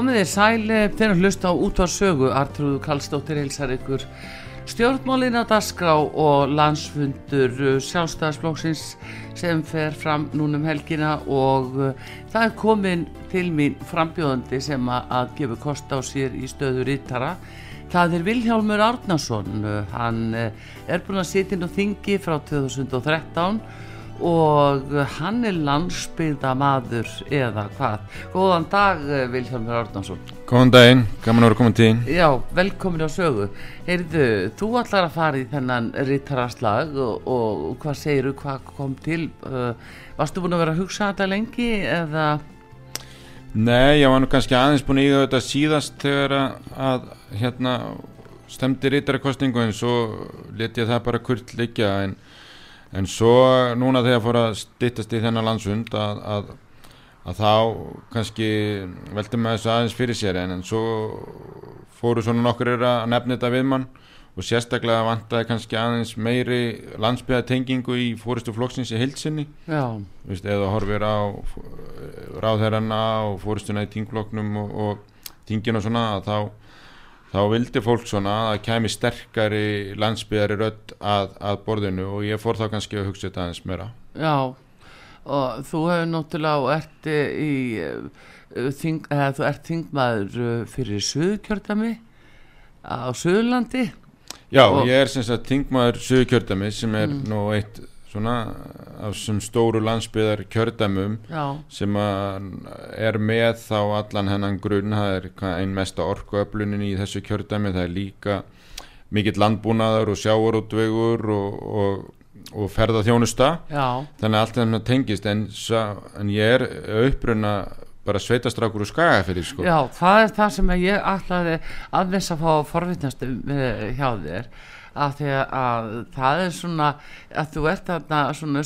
Komið þér sæli þegar hlusta á útvarsögu Artrúðu Kallstóttir heilsar ykkur. Stjórnmálin á Dasgrá og landsfundur uh, sjálfstæðarsblóksins sem fer fram núnum helgina og uh, það er komin til mín frambjóðandi sem að gefa kost á sér í stöðu rittara það er Vilhjálmur Árnason. Hann er búin að sitja inn á þingi frá 2013 og hann er landsbyggða maður eða hvað. Góðan dag Vilhelmur Árnarsson. Góðan daginn, gaman að vera komin tíðin. Já, velkomin á sögu. Heyrðu, þú ætlar að fara í þennan rittararslag og, og, og hvað segiru, hvað kom til? Uh, varstu búin að vera að hugsa þetta lengi eða? Nei, ég var nú kannski aðeins búin íða þetta síðast þegar að, að hérna stemdi rittarakostningu en svo leti ég það bara kurt líka en en svo núna þegar fór að stittast í þennan landsund að, að, að þá kannski veldi maður þessu aðeins fyrir sér en, en svo fóru svona nokkur að nefna þetta við mann og sérstaklega vantaði kannski aðeins meiri landsbyðatengingu í fóristu flokksins í heilsinni eða horfir á ráðherrana og fóristuna í tingflokknum og, og tingin og svona að þá þá vildi fólk svona að kemi sterkari landsbyðari rödd að, að borðinu og ég fór þá kannski að hugsa þetta aðeins meira Já, og þú hefur náttúrulega ert í uh, þing, eða, þú ert þingmaður uh, fyrir Suðkjördami á Suðurlandi Já, og ég er sem sagt þingmaður Suðkjördami sem er mm. nú eitt svona af sem stóru landsbyðar kjördæmum Já. sem er með þá allan hennan grunn það er einn mesta orkuöflunin í þessu kjördæmi það er líka mikill landbúnaður og sjáurútvegur og, og, og ferða þjónusta Já. þannig að allt þetta tengist en, en ég er uppruna bara sveitastrákur og skagafyrir sko. Já, það er það sem ég ætlaði að þess að fá forvittnast eh, hjá þér af því að það er svona að þú ert þarna svona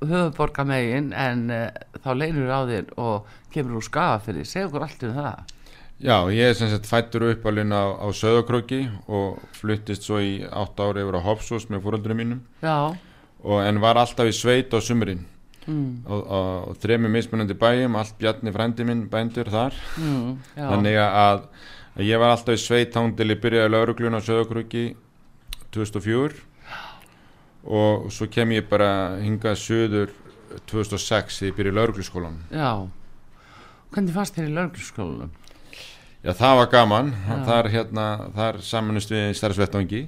höfuborgamegin en uh, þá leinur á þér og kemur úr skafa fyrir, segja okkur allt um það. Já, ég er sem sagt fættur upp alveg á, á Söðakröki og fluttist svo í 8 ári yfir á Hopsós með fóröldurinn mínum. Og, en var alltaf í sveit á sumurinn mm. og, og, og þremi mismunandi bæjum allt bjarni frendi minn bændur þar. Mm, þannig að, að ég var alltaf í sveit án til ég byrjaði lauruglun á Söðakröki 2004 og svo kem ég bara hingað söður 2006 þegar ég byrja í lauruglisskólan Já, hvernig fannst þér í lauruglisskólan? Já, það var gaman. Þar, hérna, þar samanust við starfsvettvangi.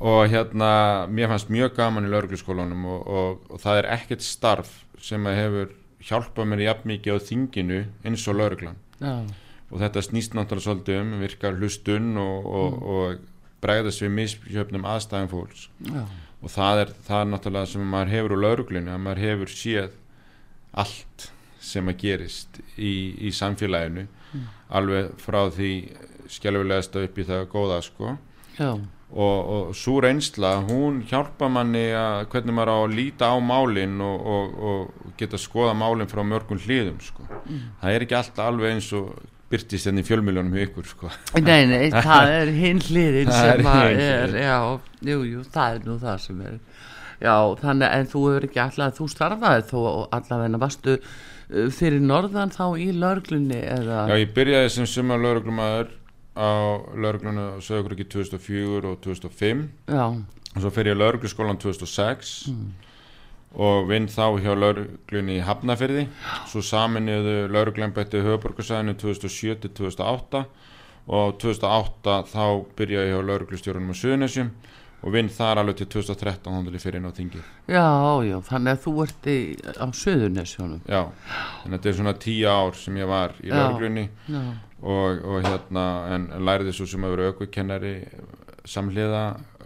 Og hérna mér fannst mjög gaman í lauruglisskólanum og, og, og það er ekkert starf sem hefur hjálpað mér jafn mikið á þinginu eins og lauruglan Já. og þetta snýst náttúrulega svolítið um virkar hlustun og, og mm bregðast við misjöfnum aðstæðum fólks Já. og það er, það er náttúrulega sem maður hefur úr lauruglunni að maður hefur séð allt sem að gerist í, í samfélaginu mm. alveg frá því skjálfilegast upp í það góða sko Já. og, og svo reynsla hún hjálpa manni að hvernig maður á að líta á málin og, og, og geta skoða málin frá mörgum hliðum sko. það er ekki alltaf alveg eins og byrtist enn í fjölmiljónum í ykkur sko. Nei, nei, það er hinn hliðin sem að er, já, jú, jú, það er nú það sem er. Já, þannig en þú hefur ekki alltaf, þú starfaði þó allavegna varstu uh, fyrir norðan þá í lörglunni eða? Já, ég byrjaði sem sumar lauruglumæður á lauruglunu á Söðugröki 2004 og 2005 já, og svo fer ég laurugluskólan 2006 og vinn þá hjá lauruglunni í Hafnafyrði svo saminuðu lauruglembætti höfuborgarsæðinu 2007 til 2008 og 2008 þá byrjaði hjá lauruglustjórunum á Suðunesjum og vinn þar alveg til 2013 þá til ég fyrir inn á þingið. Já, já, þannig að þú ert í, á Suðurnesjónum Já, en þetta er svona tíu ár sem ég var í lauruglunni og, og hérna en lærði svo sem að vera aukvikennari samhliða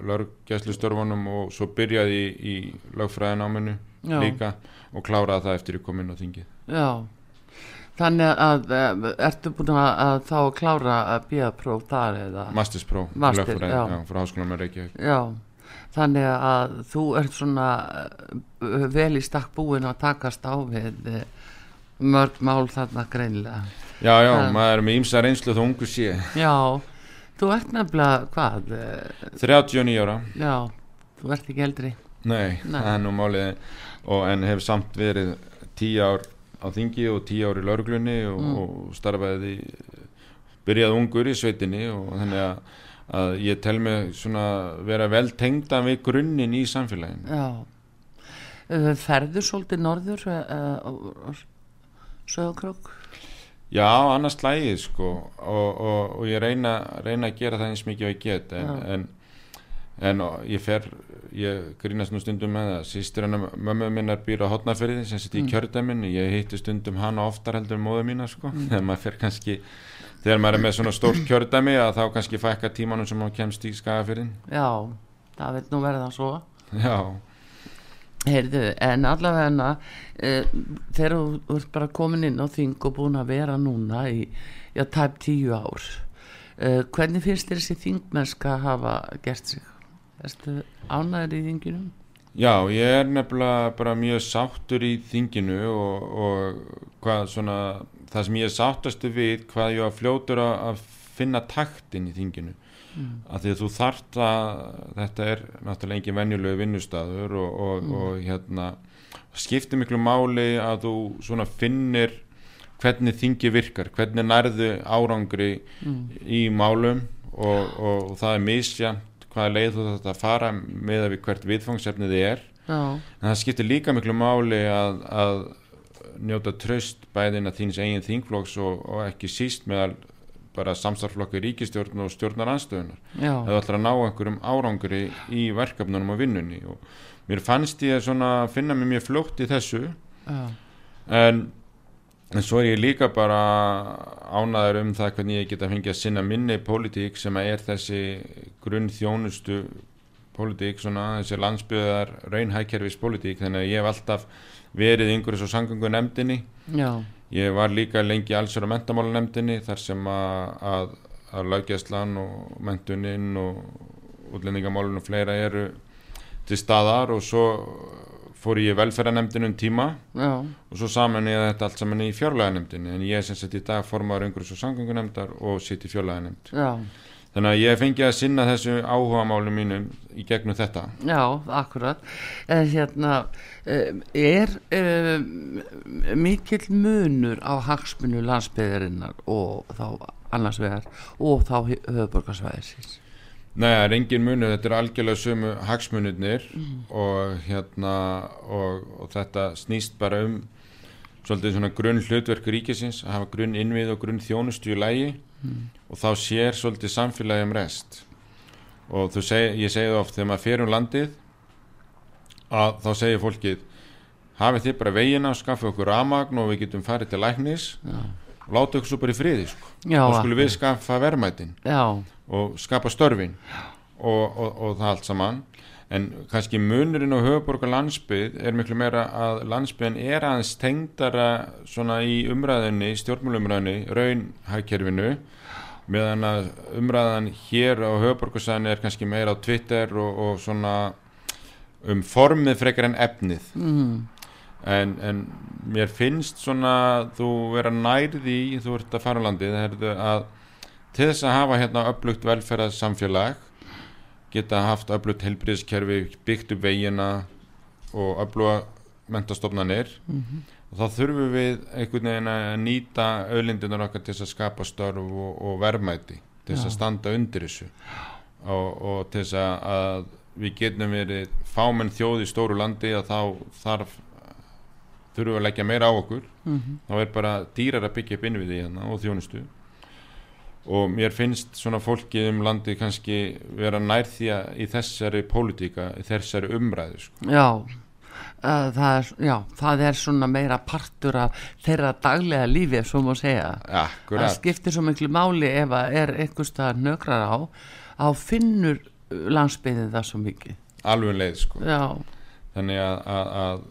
laurugjæslustörfunum og svo byrjaði í, í lögfræðináminu Já. líka og kláraði það eftir ég kom inn á þingið já Þannig að, að ertu búin að, að þá klára að bíða próf þar eða Masterspro Master, lögfræði, já. frá háskóla með Reykjavík Já, þannig að þú ert svona uh, vel í stakk búin að takast á við mörg mál þarna greinilega. Já, já, Já. maður er með ímsa reynslu þó ungu sé Já, þú ert nefnilega, hvað, uh, 39 ára, já, þú ert ekki eldri. nei, Nei. það er nú málið og en hef samt verið 10 ár á þingi og 10 ár í lauruglunni og, Mm. og starfaði byrjaði ungur í sveitinni og þannig að, að ég tel mig svona vera vel tengda við grunninn í samfélaginu Já, uh, ferður svolítið norður uh, sögurkrók? Já, annars slægið sko og, og, og ég reyna, reyna að gera það eins mikið og ég get en, en, en ég fer ég grínast nú stundum með það. Sýstir hennar mömmu minnar býr á hotnafyrði sem sitt í Mm. kjördæmin ég hitti stundum hana oftar heldur móðu mína sko. Þegar maður fer kannski þegar maður er með svona stórt kjördæmi að þá kannski fækka tímanum sem maður kemst í skagafyrðin Já, það vil nú verða svo. Já, Heyrðu, en allavega uh, þegar þú ert bara komin inn á þing og búin að vera núna í já, tæp tíu ár uh, hvernig finnst þér þessi þingmennska að hafa gert sig? Erstu ánæður í þinginum? Já, ég er nefnilega bara mjög sáttur í þinginu og, og hvað svona, það sem ég er sáttastu við hvað ég var fljótur að finna taktin í þinginu mm. að því að þú þart að þetta er náttúrulega engin venjulegu vinnustadur og, og, og hérna skiptir miklu máli að þú svona finnir hvernig þingi virkar, hvernig nærðu árangri í málum og, og, það er misjant hvaða leið þú þetta að fara með að við hvert viðfangsefnið er. Já, en það skiptir líka miklu máli að, að njóta tröst bæðin að þíns eigin þingflokks og, og ekki síst meðal bara samstarflokku í ríkistjórn og stjórnar anstöðunar já, ef þú ætlar að ná einhverjum árangri í verkefnunum og vinnunni. Og mér fannst ég að finna mig mjög fljótt í þessu. En, en svo er ég líka bara ánaður um það hvernig ég geta fengið að sinna minni pólitík sem að er þessi grunn þjónustu pólitík, svona þessi landsbyðar raunhækkerfis pólitík, þannig að ég hef alltaf verið yngur svo sangangu nefndinni já, ég var líka lengi mentamála nefndinni þar sem að, að, að löggjæslan og mentuninn og útlendingamálun og fleira eru til staðar og svo fór ég velferðanemndinu um tíma já, og svo saman ég þetta allt saman í fjárlæðanemndinni en ég er sem sagt í dag formaður einhverjus og sangangunemndar og sitt í fjárlæðanemnd já, þannig að ég fengi að sinna þessu áhuga málum mínum í gegnum þetta já, akkurat. En hérna, um, er um, mikill munur á hagsmunu landsbyðarinnar og þá annars vegar og þá höfuborgarsvæðisins? Nei, það er engin munur, þetta er algjörlega sömu hagsmunirnir og hérna og, og þetta snýst bara um svolítið svona grunn hlutverk ríkisins að hafa grunn innvið og grunn þjónustu í lægi og þá sér svolítið samfélagi um rest. Og seg, ég segi það oft þegar maður fer um landið að þá segir fólkið hafið þið bara vegina og skaffið okkur ramagn og við getum farið til læknis Já, og láta okkur svo bara í friði sko. þá skulum við skaffa verðmætin já, og skapa störfin og, og, og það allt saman en kannski munurinn á höfuborgar landsbyð er miklu meira að landsbyðin er aðeins tengdara svona í umræðinni, stjórnmálumræðinni raunhækkerfinu meðan að umræðan hér á höfuborgarsæðinu er kannski meira á Twitter og, og svona um formið frekar en efnið mm. en, en mér finnst svona þú vera nærði þú ert að fara á landið að til þess að hafa hérna upplugt velferðarsamfélag geta haft upplugt helbriðskerfi byggt upp vegina og uppluga mentastofnanir Mm -hmm. og þá þurfum við einhvern veginn að nýta auðlindunar okkar til að skapa störf og, og verðmæti til að standa undir þessu. Og, og til að, við getum verið fámenn þjóð í stóru landi að þá þarf þurfum við að leggja meira á okkur. Mhm. þá er bara dýrar að byggja upp innviði hérna og þjónustu og mér finnst svona fólki um landi kannski vera nær því að í þessari pólitíka, þessari umræðu sko. Já, uh, það er, já, það er svona meira partur af þeirra daglega lífi, svo má segja. Það Akkurat, skiptir svo miklu máli ef að er einhvers staðar nökrar á, á finnur landsbyðin það svo mikið. alveg leið sko. Já, þannig að, að, að,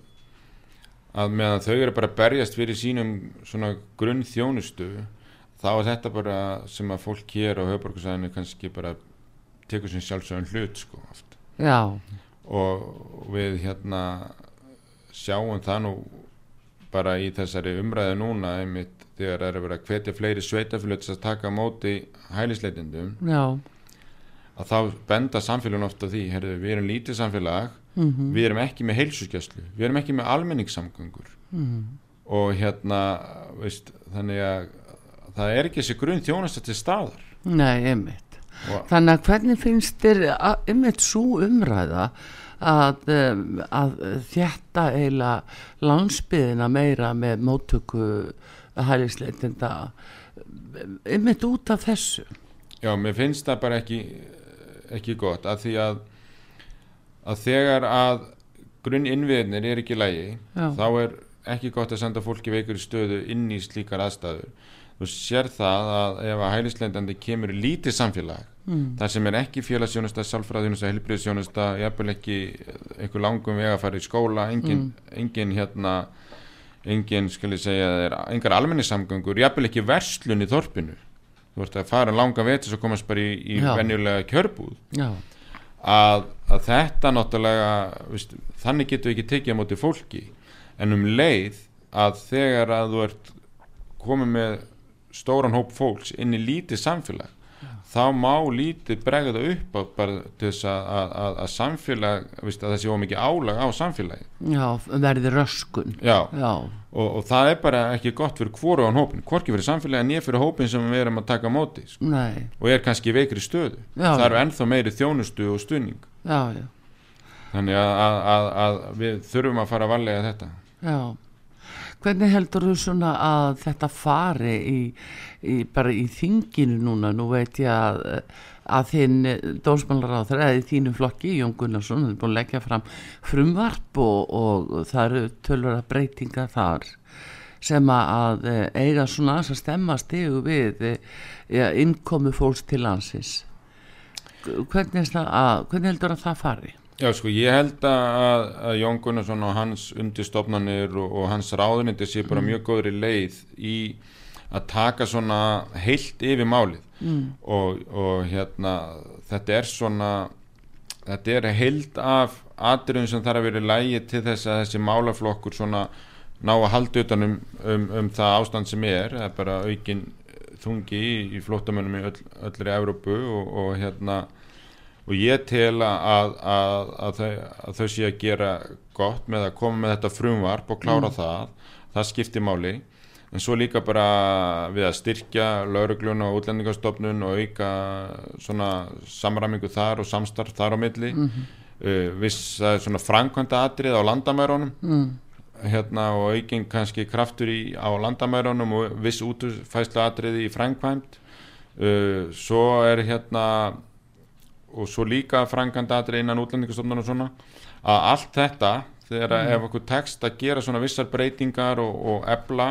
að meðan þau eru bara berjast fyrir sínum svona grunn þjónustu þá er þetta bara sem að fólk hér á höfborgarsæðinu kannski bara tekur sem sjálfsögum hlut sko oft. Já, og við hérna sjáum það nú bara í þessari umræðu núna einmitt þegar það er að vera hvetja fleiri sveitafélag til að taka móti hælisleitindum já, að þá benda samfélagin ofta því herðu, við erum lítið samfélag mm við erum ekki með heilsuskeslu við erum ekki með almenningssamgöngur. Mm. og hérna veist, þannig að það er ekki þessi grunn þjónast til staðar nei, einmitt. og Þannig að hvernig finnst þér einmitt svo umræða að, um, að þetta eiginlega landsbyðina meira með móttöku hælisleitinda einmitt út af þessu já, mér finnst það bara ekki ekki gott að því að að þegar að grunn innviðnir er ekki lægi Já. þá er ekki gott að senda fólki veikur stöðu inn í slíkar aðstæður þú sér það að ef að hælisleitandi kemur í lítið samfélag mm. þar sem er ekki félagsjónusta, sálfræðjónusta, helbriðsjónusta, jafnvel ekki einhver langum veg að fara í skóla, engin, engin hérna, engin, skal ég segja, er, engar almenningssamgöngur, jafnvel ekki verslun í þorpinu. Þú ert að fara langa þess að komast bara í, í venjulega kjörbúð. Að, að þetta náttúrulega, veist, þannig getur við ekki tekið á móti fólki, en um leið að þegar að þú ert komið með stóran hóp fólks inn í lítið samfélag þá má lítið bregða upp á bara þess að, að, að, samfélag, veist, að það sé ómikið álag á samfélagi já, verði röskun. Já, Já, og, og það er bara ekki gott fyrir hvoru án hópin, hvorki fyrir samfélagi en ég fyrir hópin sem við erum að taka móti sko, og er kannski veikri stöðu. Já. það eru ennþá meiri þjónustu og stuðning. Já, já. Þannig að, að, að, að við þurfum að fara að varlega þetta. Já, hvernig heldur þú svona að þetta fari í, í bara í þinginu núna, nú veit ég að, að þinn dómsmálaráður eða þínu flokki, Jón Gunnarsson, er búin að leggja fram frumvarp og, og það eru tölvara breytingar þar sem að eiga svona að stemma stigu við ja, innkomu fólks til landsins. Hvernig, er það að, hvernig heldur að það fari? Já, sko, ég held að, að Jón Gunnarsson og hans undirstofnanir og, og hans ráðuniti sé bara mjög góðri leið í að taka svona heilt yfir málið. Mm. og, og hérna þetta er svona þetta er heild af atriðum sem þarf að vera lægi til þess að þessi málaflokkur svona ná að halda utan um, um, um það ástand sem er, það er bara aukin þungi í, í flóttamönnum í öll, öllri Evrópu og, og hérna og ég tel að, að, að, þau, að þau sé að gera gott með að koma með þetta frumvarp og klára það, það skiptir máli. En svo líka bara við að styrkja lauruglun og útlendingastofnun og auka svona samræmingu þar og samstarf þar á milli. Mm -hmm. viss það er svona framkvæmda atrið á landamærunum. Mm. hérna og aukin kannski kraftur í, á landamærunum og viss útfæslu atriði í framkvæmt uh, svo er hérna og svo líka framkvæmda atrið innan útlendingastofnun og svona að allt þetta þegar mm. ef okkur tekst að gera svona vissar breytingar og, og ebla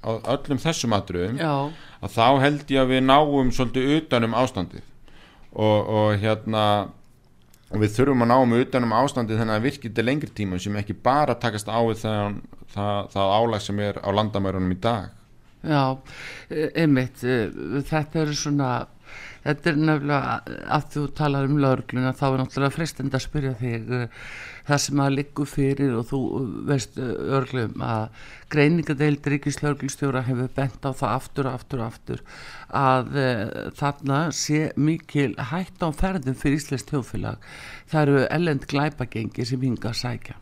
á öllum þessum atriðum Já, að þá held ég að við náum svolítið utanum ástandið. Og, og hérna við þurfum að náum utanum ástandið þannig að virkið til lengri tíma sem ekki bara takast á við það, það, það álag sem er á landamærunum í dag. Já, e, einmitt, e, þetta eru svona, þetta er nefnilega að þú talar um lögluna þá er náttúrulega frestend að spyrja þig e, það sem að liggur fyrir og þú veist örglum að greiningadeild Ríkislörglustjóra hefur bent á það aftur og aftur og aftur að e, þarna sé mikil hætt á ferðum fyrir Íslands tjófélag. Það eru ellend glæpagengi sem hinga að sækja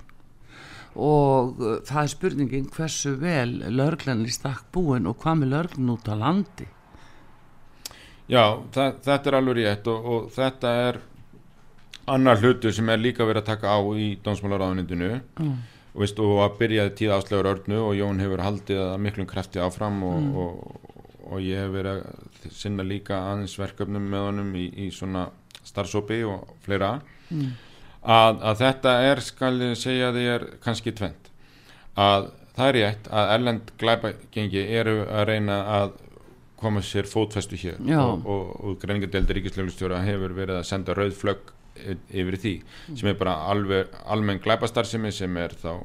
og uh, það er spurningin hversu vel lörglan í stakk búin og hvað með lörglan út á landi Já, það, þetta er alveg rétt og, og þetta er annar hlutu sem er líka verið að taka á í dómsmálaráðunindinu mm. og, veist, og að byrjaði tíð áslegur örnu og Jón hefur haldið að miklum krafti áfram og, mm. og, og ég hef verið að sinna líka aðeins verkefnum með honum í, í svona starfsópi og fleira mm að, að þetta er, skal ég segja er kannski tvent að það er rétt að erlend glæpagengi eru að reyna að koma sér fótfestu hér Já. og, og, og greiningadeldi ríkislöglustjóra hefur verið að senda rauðflögg yfir því mm. sem er bara alveg almenn glæpastarðsemi sem er þá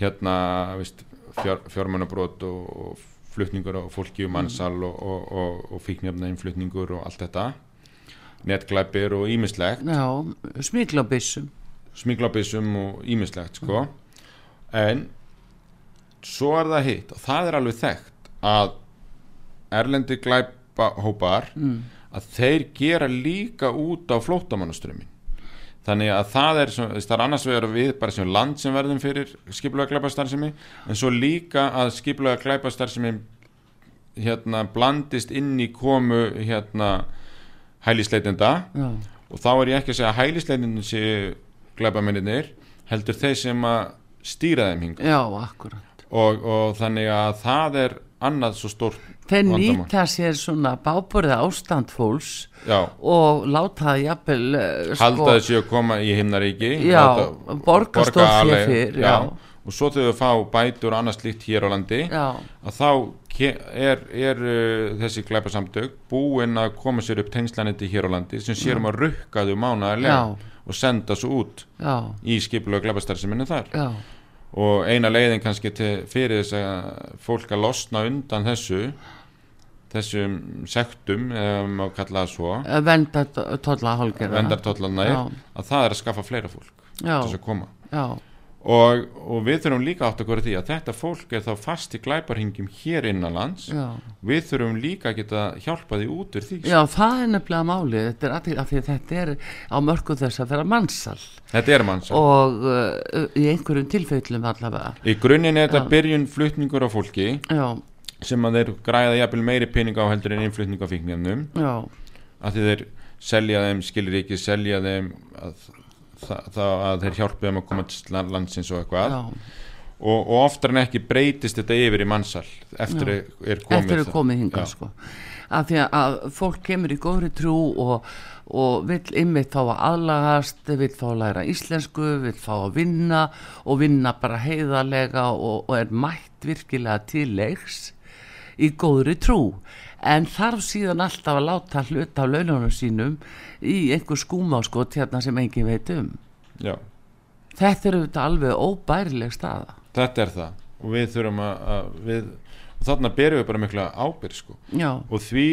hérna fjár, fjármannabrót og flutningur og fólki um mannsal mm. og, og fíknefna innflutningur og allt þetta netglæpir og ímislegt Já, smiklabissum smiklabissum og ímislegt sko mm. en svo er það hitt og það er alveg þekkt að erlendi glæpahópar mm. að þeir gera líka út á flótamannaströmmin þannig að það er, það er annars vegar við bara sem land sem verðum fyrir skiplega glæpastarðsemi en svo líka að skiplega glæpastarðsemi hérna blandist inn í komu hérna hælisleitenda Já. og þá er ég ekki að segja að hælisleitendin séu glæbamenninir heldur þeir sem að stýra þeim hing Já, akkurat og, og þannig að það er annað svo stórt Þeir nýta sér svona bábúrið ástand fólks Já. og láta það jafnvel uh, sko, Halda þessi að koma í himnaríki Já, borgastóð fyrir Já, og svo við fá bætur og annað slíkt hér á landi að þá er, er uh, þessi glæpasamtök búinn að koma sér upp tengslaniti hér á landi sem sérum að rukka þau mánaðarlega og senda svo út í skipilega glæpastarðsuminu þar. Já. Og eina leiðin kannski til, fyrir þess að fólk að losna undan þessu þessum sektum eða maður kalla það svo. Vendartólla að það er að skaffa fleira fólk til þess að koma. Já Og, og við þurfum líka átt að góða því að þetta fólk er þá fast í glæparhingjum hér innanlands Já. við þurfum líka að geta hjálpa því út úr því. Já, það er nefnilega máli þetta er, að að þetta er á mörgu þess að vera mannsal Þetta er mannsal og uh, í einhverjum tilfellum allavega. Í grunninn er þetta byrjun flutningur á fólki Já. sem að þeir græða jafnvel meiri pening á heldur en innflutning á fíknjarnum að þeir selja þeim, skilir ekki selja þeim að það að þeir hjálpa þeim að koma til landsins og eitthvað. Og, og oftar en ekki breytist þetta yfir í mannsal eftir Já. er komið eftir er komið hinga sko. Af því að fólk kemur í góðri trú og, og vil ymmið fá að aðlagast, vil fá að læra íslensku, vil fá að vinna og vinna bara heiðarlega og, og er mætt virkilega til leiks í góðri trú en þarf síðan alltaf að láta hlut af laununum sínum í einhver skúmáskot hérna sem engin veit um Já. þetta er auðvitað alveg óbærileg staða þetta er það og við þurfum að, að við, þarna berum við bara mikla ábyrg sko. og því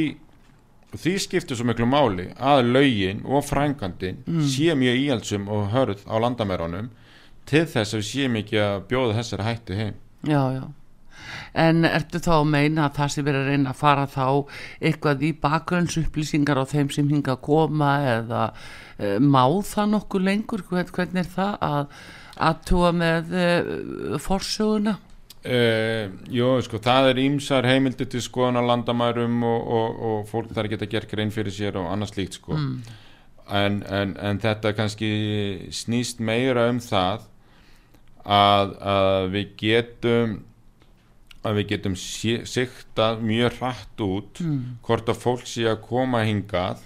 og því skiptir svo miklu máli að laugin og frængandin mm. sé mjög íhaldsum og hörð á landamæronum til þess að við séum ekki að bjóða þessari hættu heim já já en ertu þá að meina að það sem verður að reyna að fara þá eitthvað í bakgrunnsupplýsingar á þeim sem hinga að koma eða e, má það nokkuð lengur hvernig er það að aðtúa með e, forsöguna? Uh, jú, sko, það er ímsar heimildi til skoðan á landamærum og, og, og fólk þarf ekki að gera grein fyrir sér og annars líkt sko mm. en, en, en þetta kannski snýst meira um það að, að við getum að við getum siktað mjög hratt út mm. hvort að fólk sé að koma hingað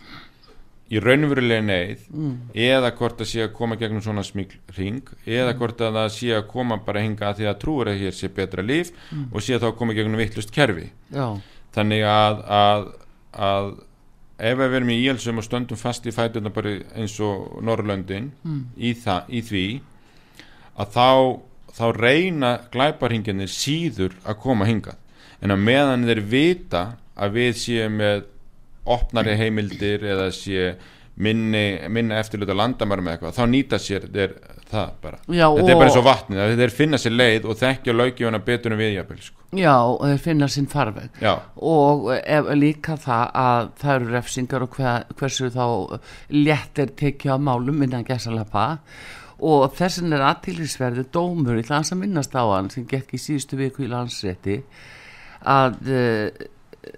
í raunverulega neyð mm. eða hvort að sé að koma gegnum svona smíkring eða mm. hvort að það sé að koma bara hingað því að trúur að hér sé betra líf mm. og sé að þá koma gegnum vittlust kerfi Já. þannig að, að, að ef við verum í íhalsum og stöndum fast í fætuna bara eins og Norrlöndin mm. í, í því að þá þá reyna glæparhinginni síður að koma hingað. En á meðan þeir vita að við séum með opnari heimildir eða sé minni, minna eftirluta landamærum eða eitthvað, þá nýta sér þeir það bara, Já, þetta er bara eins og vatnið að þeir finna sér leið og þekkja lögjöfuna betur en við jafnvel sko. Já, og þeir finna sinn farveg. Já, og ef, líka það að það eru refsingar og hver, hversu þá létt er tekið á málum innan gæsalappa. og þessin er aðtillisverðu dómur í hlans að minnast á hann sem gekk í síðustu viku í landsrétti að, eh,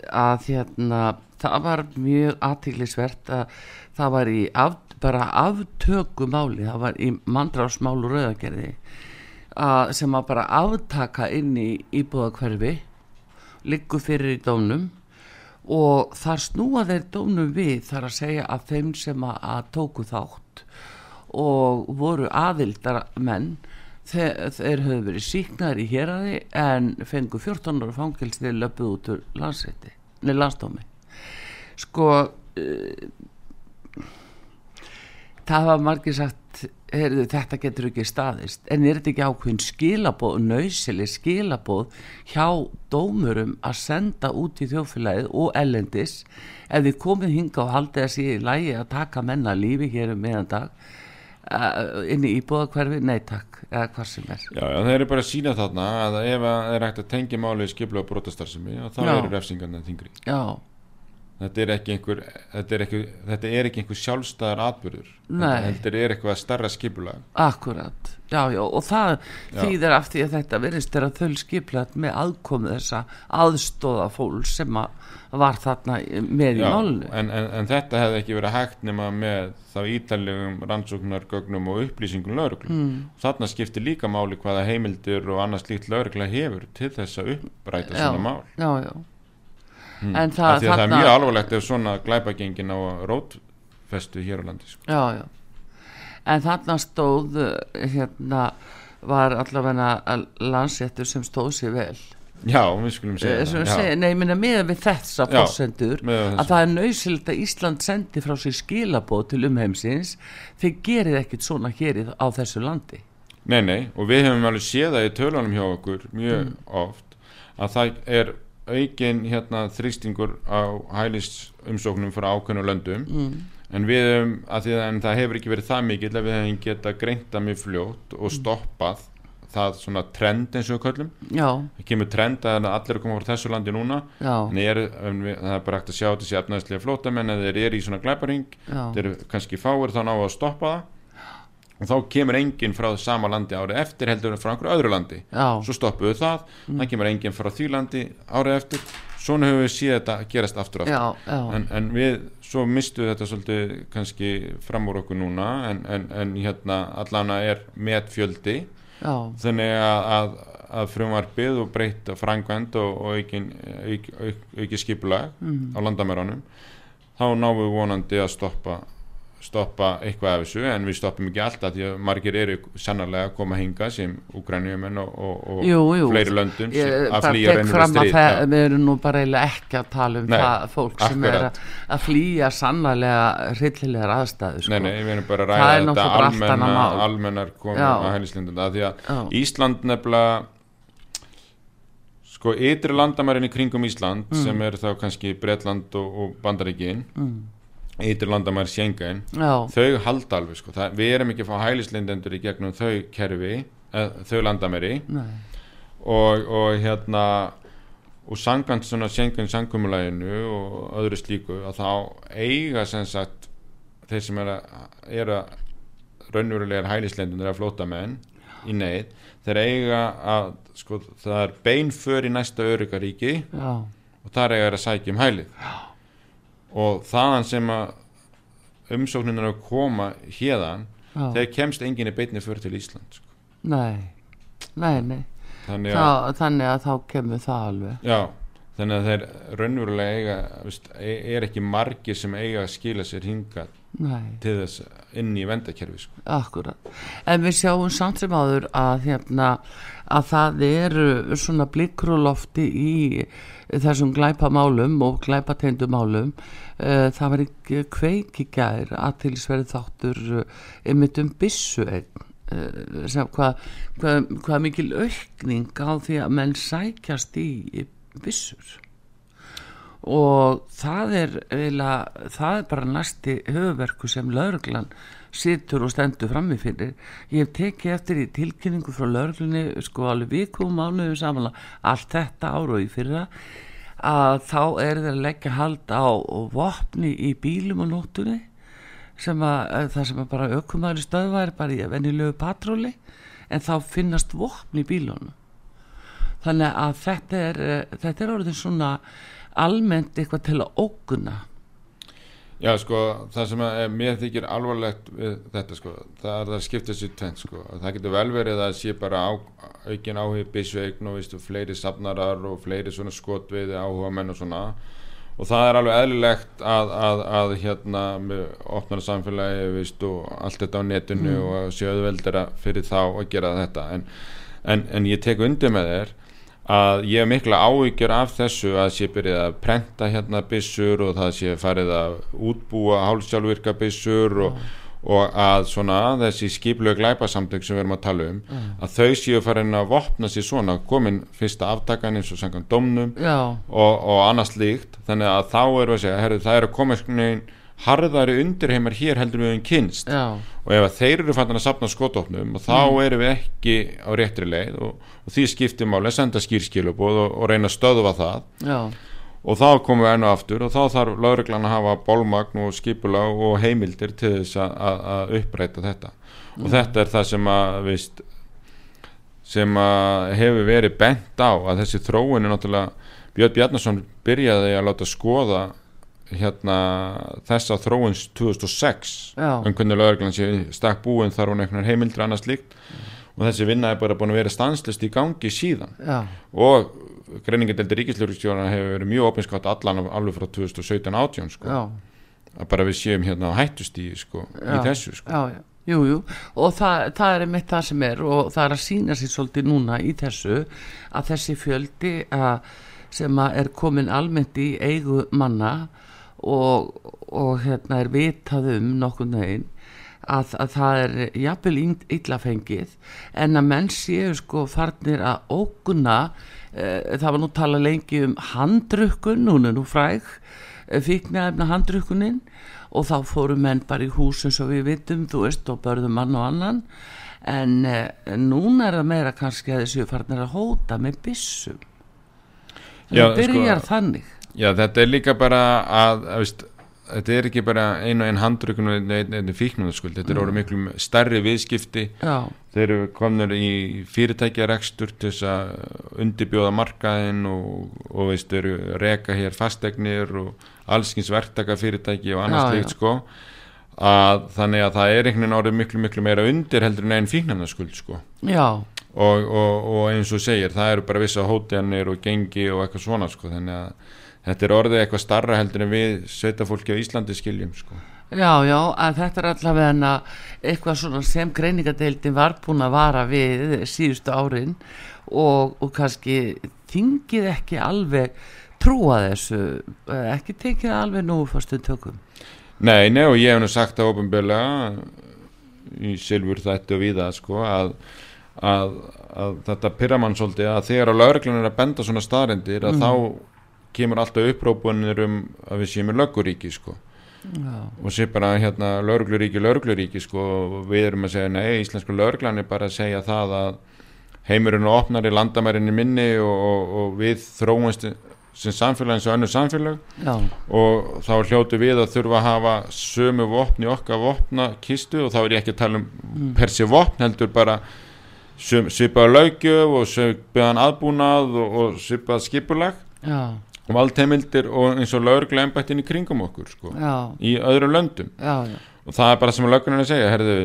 að hérna, það var mjög aðtillisvert að það var í af, bara aftöku máli, það var í mandrásmál og rauðagerði að, sem að bara aftaka inn í íbúðakverfi liggur fyrir í dómnum og þar snúa þeir dómnum við þar að segja að þeim sem að tóku þátt og voru aðildar menn þeir, þeir höfðu verið síknaður í héraði en fengu 14 ára fangils þegar löpuð út úr landsrétti nei landsdómi. Sko uh, það var margir sagt heyrðu, þetta getur ekki staðist. En er þetta ekki ákveðin skilabóð nöysileg skilabóð hjá dómurum að senda út í þjófélagið og ellendis ef þið komið hinga og haldið að sé í lægi að taka menna lífi hér um meðan dag inn í íbúðakverfi, nei takk. Eða hvað sem er. Já, já, þeir eru bara að sína þarna að ef að er hægt að tengja málið skipla og brotastarfsemi og þá Já. eru refsingarna þingri já, þetta er ekki einhver þetta er ekki, þetta er ekki einhver sjálfstæðar atbyrður þetta er eitthvað starra skipulag. Akkurat. Já, já, og það Já. þýðir af því að þetta verðist er að þau skiplat með aðkomu þessa aðstóða fólk sem að var þarna með í Já, málinu. en, en, en þetta hefði ekki verið hægt nema með þá ítalegum rannsóknargögnum og upplýsingum lauruglu mm. þarna skiptir líka máli hvaða heimildir og annars líkt laurugla hefur til þess að uppræta já, svona mál. já, já mm. en það, því að það er mjög alvarlegt ef svona glæpagengin á rótfestu hér á landi sko. já, já en þarna stóð uh, hérna var allavega landséttur sem stóð sér vel já, við skulum segja Eh, sem það segi, nei, minna með við þessa fórsendur að það er nöysild að Ísland sendi frá sér skilabóð til umheimsins þeir gerir ekkit svona hér á þessu landi Nei, nei, og við hefum alveg séð það í tölunum hjá okkur mjög Mm. oft að það er aukin hérna þrýstingur á hælis umsóknum frá ákveðnu löndum. Mm. en við hefum, að að en það hefur ekki verið það mikill að við hefum geta greinta mjög fljótt og stoppað það svona trend eins og köllum. Það kemur trend að allir er að koma frá þessu landi núna. En er, en við, það er bara hægt að sjá þessi efnaðslega flótamenn að þeir eru í svona glæparing. Þeir eru kannski fáir þá ná að stoppa það og þá kemur enginn frá sama landi árið eftir heldur en frá einhverju öðru landi. Já, svo stoppuðu það, það kemur enginn frá því landi árið eftir, svona höfum við séð þetta gerast aftur og aftur. Já, já, en, en við svo mistu þetta svolítið kannski fram úr okkur núna. En, en, en hérna allana er metfjöldi já, þannig að, að, að frumvarpið og breytt frangvend og, og aukin, auk, auk, auki skipulag Mm. á landamæranum þá náum við vonandi að stoppa stoppa eitthvað af þessu en við stoppum ekki alltaf því að margir eru sannarlega að koma hinga sem Ukrænjumenn og, og, og jú, jú fleiri löndum sem ég að flýja reynir að Já. við erum nú bara ekki að tala um Nei, það fólk sem er akkurat. að, að flýja sannarlega hryllilegar aðstæðu sko. Nei, nei, við erum bara að ræða þetta almenna, almennar Já. að hælislindum því að Já. Ísland nefnilega sko ytri landamærin í kringum Ísland Mm. sem er þá kannski Bretland og, og Bandaríkin mm. Ytri landamæri já, þau halda alveg sko, það, við erum ekki að fá hælislindendur í gegnum þau kerfi eð, þau landamæri. Og, og hérna og sangant svona Schengen sangumulæginu og öðru slíku að þá eiga sem sagt þeir sem er að, er að raunverulegar hælislendur eða flótamenn í neyð þeir eiga að sko það er beinför í næsta öryggaríki já, og þar eiga þeir að sækja um hælið og þaðan sem að umsóknin er að koma hérðan þegar kemst enginn í beinni för til Ísland sko. nei. Nei, nei. Þannig að Þá, þannig að þá kemur það alveg. Já, þannig að þeir raunverulega eiga, veist, e- er ekki margir sem eiga að skila sér hingað nei, til þess inn í vendakerfi sko. akkurat. En við sjáum samt sem áður að hérna að það eru svona blikkur og lofti í þessum glæpamálum og glæpateindumálum uh, það var ekki kveik í gær að tilsverði þáttur uh, einmitt um uh, sem hvað hva, hva mikil aukning á því að menn sækjast í vissur og það er eiginlega, það er bara næsti höfverku sem lauruglan situr og stendur frammi fyrir. Ég hef tekið eftir í tilkynningu frá lauruglunni sko alveg vikum mánuðu samanlega allt þetta ára og í fyrra að þá er þeir að leggja hald á vopni í bílum og nóttunni sem að það sem að bara aukumæli stöðva er bara í venilegu patróli en þá finnast vopni í bílunum. Þannig að þetta er þetta er orðin svona almennt eitthvað til að óguna Já sko það sem að, mér þykir alvarlegt við þetta sko það er það skipta sér tvent sko. Það getur vel verið að sé bara á, aukin áhug bísveign og veistu, fleiri safnarar og fleiri svona skotviði áhuga menn og svona. Og það er alveg eðlilegt að, að, að hérna með opnara samfélagi veistu, og allt þetta á netinu mm. og sjöðveldara fyrir þá að gera þetta. En, en, en ég tek undir með þér að ég hef mikla áhyggjur af þessu að sé byrjið að prenta hérna bissur og það sé farið að útbúa hálfsjálfvirka bissur og, og að svona þessi skiplega glæpasamtök sem við erum að tala um mm. að þau séu farin að vopna sér svona komin fyrsta aftakan eins og sangan domnum og, og annars líkt þannig að þá eru að segja herri, það eru komið harðari undirheimar hér heldur við um kynst Já. og ef þeir eru fann að sapna skotofnum og þá mm. eru við ekki á réttri leið og, og því skiptum álega senda skýrskilubóð og, og reyna að stöðva það Já. og þá komum við ennu aftur og þá þarf lauruglan að hafa bólmagn og skipula og heimildir til þess að uppræta þetta mm. og þetta er það sem að vist, sem að hefur verið bent á að þessi þróun er náttúrulega Björn Bjarnason byrjaði að láta skoða hérna þessa þróins 2006 um hvernig lögurglann sé stakk búin þar hún eitthvað heimildra annars líkt mm. og þessi vinna er bara búin að vera stanslist í gangi síðan Já. og greiningadeldi ríkisljóðurstjóðana hefur verið mjög opinskátt allan alveg frá 2017-18 sko. að bara við séum hérna á hættustíði sko, í þessu sko. Já, Jú, jú, og það, það er einmitt það sem er og það er að sína sér svolítið núna í þessu að þessi fjöldi að, sem að er komin almennt í eigu manna og, og hérna er vitað um nokkur nögin að, að það er jafnvel illafengið en að menn séu sko farnir að óguna e, það var nú tala lengi um handrukkun, hún er nú fræg e, fíknæfna handrukkunin og þá fóru menn bara í húsum svo við vitum, þú veist, og börðum mann og annan en e, núna er það meira kannski að þessu farnir að hóta með bissum það byrjar sko, þannig Já, þetta er líka bara að, að veist, þetta er ekki bara einu einn handrökun og einu, einu fíknunaskuld, þetta er orðið mm. miklu starri viðskipti, Já. þeir eru kominir í fyrirtækjarekstur til þess að undibjóða markaðin og, og veist, eru reka hér fastegnir og allskins verktaka fyrirtæki og annars líkt sko. Að þannig að það er einhvern veginn orðið miklu miklu meira undir heldur en einn fíknunaskuld sko. Og, og, og eins og segir, það eru bara vissa hótjanir og gengi og eitthvað svona sko, þannig að þetta er orðið eitthvað starra heldur en við sveitafólki á Íslandi skiljum sko. Já, já, að þetta er allavega eitthvað svona sem greiningadeildin var búin að vara við síðustu árin og, og kannski þingið ekki alveg trúa þessu, ekki tekið alveg nú fyrstu tökum. Nei, nei og ég hef nú sagt það ofinbjörlega í Silfur þættu og viða sko að, að, að þetta pyrramann svolítið að þegar á lauruglun er að benda svona staðrindir að mm. Kemur alltaf upprópunir um að við séum í lögguríki sko Já. og sé bara hérna laurugluríki, laurugluríki sko og við erum að segja nei, íslensku lauruglan er bara að segja það að heimurinn opnar í landamærinni minni og, og, og við þróumst sem samfélag eins og önnu samfélag Já. og þá hljótu við að þurfa að hafa sömu vopni okkar vopna kistu og þá er ég ekki að tala um mm. persi vopn heldur bara svipaða laugjöf og svipaðan aðbúnað og, og svipaða skipulag Já valdheimildir og eins og lauruglega ennbættin í kringum okkur sko, í öðrum löndum. Já, já. og það er bara sem lögurinn að segja herðu,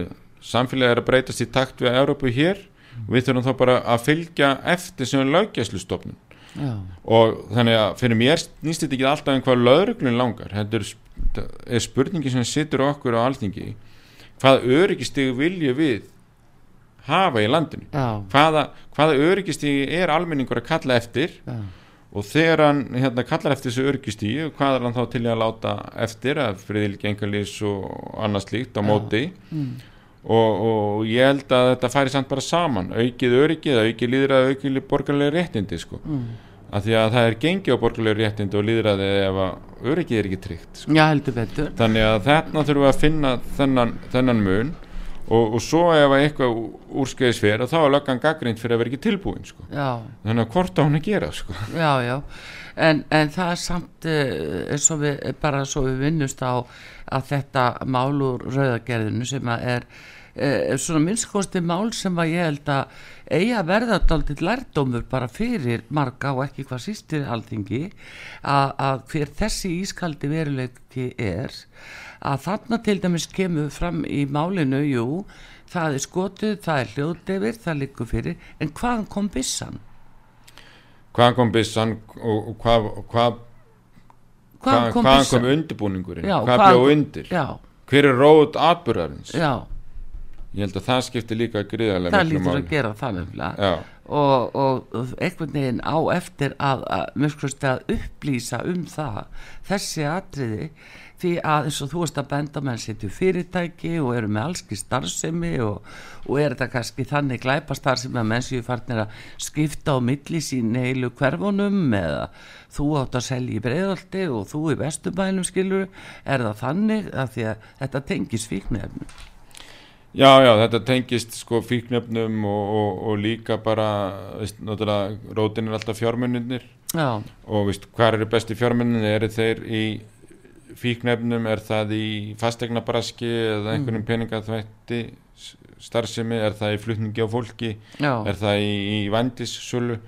samfélagi er að breytast í takt við Európu hér mm. og við þurfum þá bara að fylgja eftir sem laugjæslustofnun og þannig að fyrir mér nýst þetta ekki alltaf en hvað lauruglun langar þetta er spurningi sem sittur okkur á alþingi hvað öryggistigi vilja við hafa í landinu? Hvaða, hvaða öryggistigi er almenningur að kalla eftir? Já og þegar hann hérna, kallar eftir þessu örgistíu hvað er hann þá til að láta eftir að friðilgi engalís og annars líkt á móti mm. og, og ég held að þetta færi samt bara saman aukið örgið, aukið líðrað aukið borgarlega réttindi sko. mm. að því að það er gengi á borgarlegu réttind og líðræði ef að öryggið er ekki tryggt sko. Já, heldur betur. þannig að þarna þurfum við að finna þennan, þennan mun og, og svo ef að eitthvað úrskeiðis fyrir þá er löggan gaggrind fyrir að vera ekki tilbúin sko. Þannig að hvort á hún að gera sko. já, já. En, en það er samt uh, eins og við, bara svo við vinnust á að þetta mál úr rauðagerðinu sem að er uh, svona minnskosti mál sem að ég held að eigi að verða daldið lærdómur bara fyrir marga og ekki hvað sístir alþingi að hver þessi ískaldi veruleiki er að þarna til dæmis kemur fram í málinu, jú það er skotið, það er hljóðdefir það liggur fyrir, en hvaðan kom bissan? hvaðan kom byssan og, og hvað, hvað, hvað, kom hvaðan kom undirbúningurinn? Já, hvað hvaðan bjóð undir? Já, hver er rót atbyrðarins já, ég held að það skiptir líka gríðarlega það miklu lítur að gera það nefnilega. Já, og, og, og einhvern veginn á eftir að, að, að upplýsa um það. Þessi atriði því að eins og þú veist að benda menn setju fyrirtæki og eru með allski starfsemi og, og er þetta kannski þannig glæpa starfsemi að menn séu farnir að skipta á milli sín heilu hverfunum eða þú átt að selja í breiðaldi og þú í vesturbænum skilur er það þannig að því að þetta tengis fíknefnum já, já, þetta tengist sko fíknefnum og, og, og líka bara veist, náttúrulega rótin er alltaf fjármunninir já, og veist, hvað eru besti fjármunninir eru þeir í fíknefnum er það í fastegnabraski eða einhvernum mm. peningaþvætti starfsemi, er það í flutningi á fólki já, er það í, í vandissölu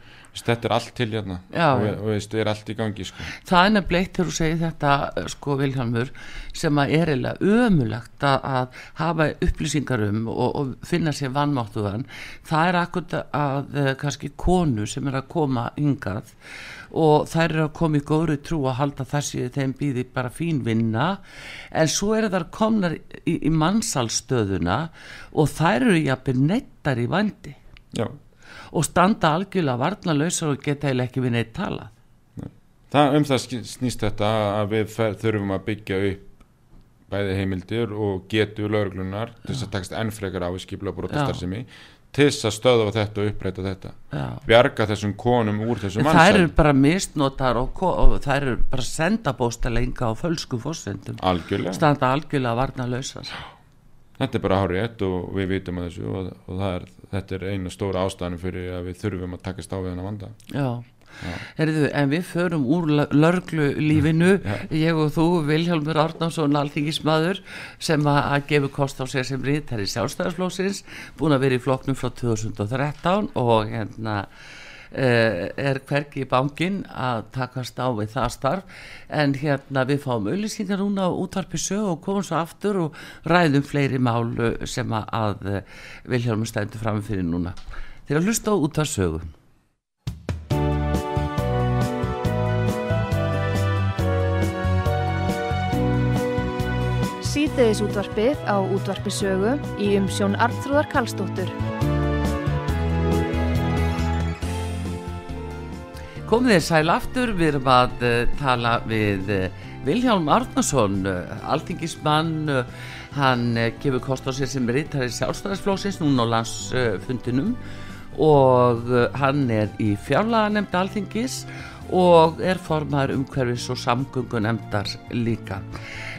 þetta er allt til hérna. Já. og, og veist, er allt í gangi sko. það er nefnilega eitt þegar þú segir þetta eh, sko Vilhelmur sem að er eiginlega ömulagt að, að hafa upplýsingar um og, og finna sér vannmáttuðan það er akkur að eh, kannski konu sem er að koma hingað og þær eru að koma í góðri trú að halda þessi þeim býði bara fín vinna. En svo eru þar komnar í, í mannsalstöðuna og þær eru jafnir neittar í vandi já, og standa algjörlega varnalausar og geta eiginlega ekki við neitt talað. Það, um það snýst þetta að við þurfum að byggja upp bæði heimildir og getu lauruglunar til þess að takast enn frekar á í skipla brotastarfsemi til þess að stöða þetta og uppræta þetta. Já. bjarga þessum konum úr þessum En þær eru bara misnotar og, og þær eru bara sendabóstalenga á fölsku fórsendum algjörlega, standa algjörlega varnalausar þetta er bara hárið og við vitum að þessu og, og það er, þetta er eina stóra ástæðan fyrir að við þurfum að takast á við hennar vanda. Já, Herðu, en við förum úr lörglu lífinu ég og þú, Vilhjálmur Árnánsson alþingismadur sem að, gefa kost á sér sem rítari sjálfstæðarslósins búin að vera í flokknum frá 2013 og hérna er hvergi í bankin að takast á við það starf. En hérna við fáum auðlýsingar núna á útvarpi sög og komum svo aftur og ræðum fleiri mál eh, sem að, að Vilhjálmur stendur fram fyrir núna. Til að hlusta á útvarsögu Síðdeðis útvarpið á útvarpi sögu í umsjón Arnþróðar Karlsdóttur. Komið þér sæl aftur, við erum að uh, tala við uh, Vilhjálm Arnason, uh, alþingismann, uh, hann gefur kost á sér sem reytari sjálfstæðarsflóksins núna á landsfundinum og hann er í fjárlaganemnd alþingis og er formaður umhverfis og samgöngunemndar líka.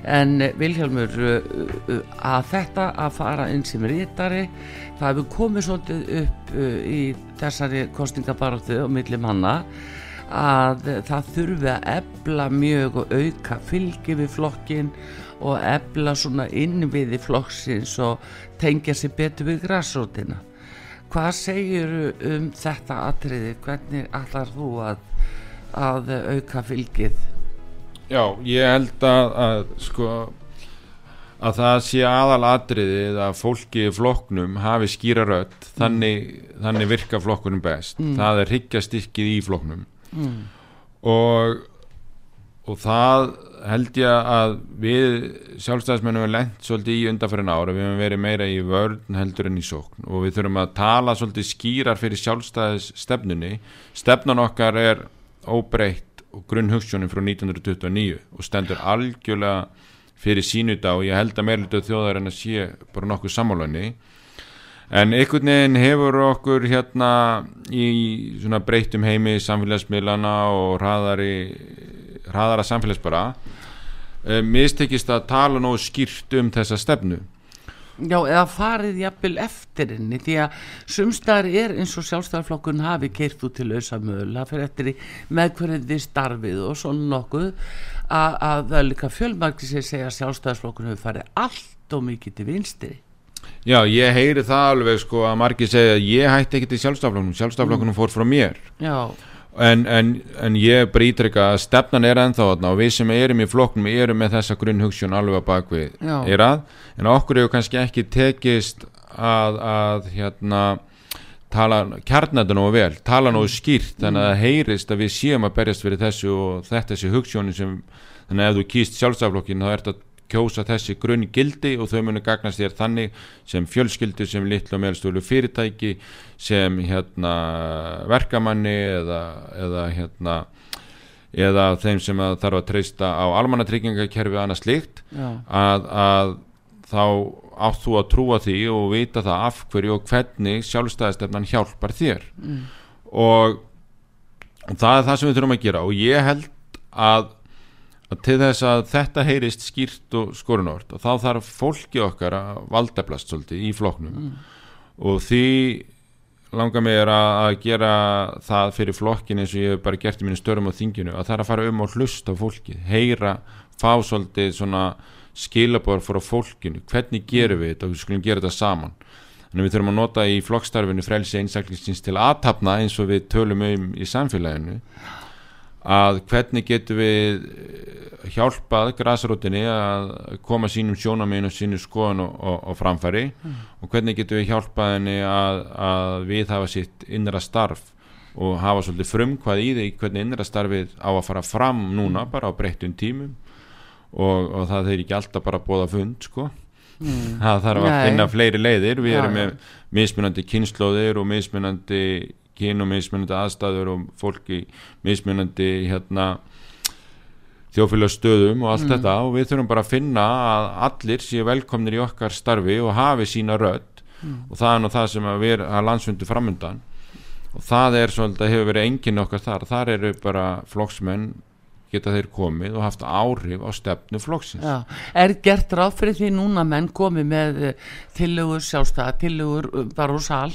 En uh, Vilhjálmur, uh, uh, að þetta að fara inn sem reytari, það hefur komið svolítið upp í þessari kostningabaráttu og milli manna að það þurfi að ebla mjög og auka fylgi við flokkin og ebla svona innviði flokksins og tengja sér betur við græsrótina. Hvað segir um þetta atriði? Hvernig ætlar þú að, að auka fylgið? Já, ég held að, að sko að það sé aðal atriðið að fólki í flokknum hafi skýra rödd. Þannig, þannig virka flokkunum best. Það er hryggjastykkið í flokknum. Mm. og og það held ég að við sjálfstæðismennum við lent svolítið í undanfærin ára við höfum verið meira í vörn heldur en í sókn. Og við þurfum að tala svolítið skýrar fyrir sjálfstæðis stefnunni stefnan okkar er óbreytt og grunnhugssjónin frá 1929 og stendur algjörlega fyrir sínu dag og ég held að meirlutu þjóðar en að sé bara nokkuð sammálunni en einhvern veginn hefur okkur hérna í svona breytum heimi samfélagsmiðlana og hraðari hraðara samfélagsbara uh, mistekist að tala nógu skýrt um þessa stefnu Já, eða farið jafnvel eftir henni því að sumstaðar er eins og sjálfstæðarflokkun hafi keirt út til auðsa mögulega fyrir eftir með hverjum þið starfið og svona nokkuð að, að það er líka fjölmagti sem segja að sjálfstæðarflokkun hefur farið allt og mikið til vinstri. Já, ég heyri það alveg sko að margir segja að ég hætti ekki til sjálfstæðarflokkunum, sjálfstæðarflokkunum mm. fór frá mér. Já, En, en, en ég brýtrykka að stefnan er ennþá þarna og við sem erum í flokknum erum með þessa grunnhugssjón alveg að bakvið er að en okkur hefur kannski ekki tekist að, að hérna tala kjarnættu nógu vel tala nógu skýrt þannig að það heyrist að við séum að berjast fyrir þessu og þetta þessi hugssjónin sem þannig að ef þú kýst sjálfstaflokkin þá ert að kjósa þessi grunn gildi og þau munu gagnast þér þannig sem fjölskyldu, sem litlu og meðalstölu fyrirtæki, sem hérna verkamanni eða, eða hérna eða þeim sem að þarf að treysta á almannatryggingakerfi og annað slíkt. Já, að, að þá átt þú að trúa því og vita það af hverju og hvernig sjálfstæðistefnan hjálpar þér. Mm, og það er það sem við þurfum að gera og ég held að, að til þess að þetta heyrist skýrt og skorunort og þá þarf fólki okkar að valdeblast svolítið í flokknum. Og því langar er að, gera það fyrir flokkin eins og ég hef bara gert í mínu störum á þinginu að það er að fara um og hlusta fólki heyra, fá svolítið svona skilabor frá fólkinu. Hvernig gerum við þetta? Og við skulum gera þetta saman. Að við þurfum að nota í flokkstarfinu frelsi einstaklingsins til aðtapna eins og við tölum um í samfélaginu að hvernig getum við eh, hjálpað græsrótinni að koma sínum sjónamegin og sínu skoðun og, og, og framfæri? Og hvernig getum við hjálpað henni að, að við hafa sitt innra starf og hafa svolítið frumkvað í því hvernig innra starfið á að fara fram núna bara á breyttum tímum? Og, og það þeir ekki alltaf bara bóða fund sko. Mm, það þarf að finna fleiri leiðir. Við Já, erum með mismunandi kynnslóðir og mismunandi kyn og mismunandi aðstæður og fólki mismunandi hérna þjófélagstöðum og allt Mm. þetta og við þurfum bara að finna að allir séu velkomnir í okkar starfi og hafi sína rödd Mm. og það er nú það sem að við að landsfundu framundan og það er svolítið hefur verið enginn okkar þar þar eru bara flokksmenn geta þeir komið og haft áhrif á stefnu flokksins. Já. Er gert ráð fyrir því núna menn komi með tillögur sjálfstæða, tillögur um, bara úr sal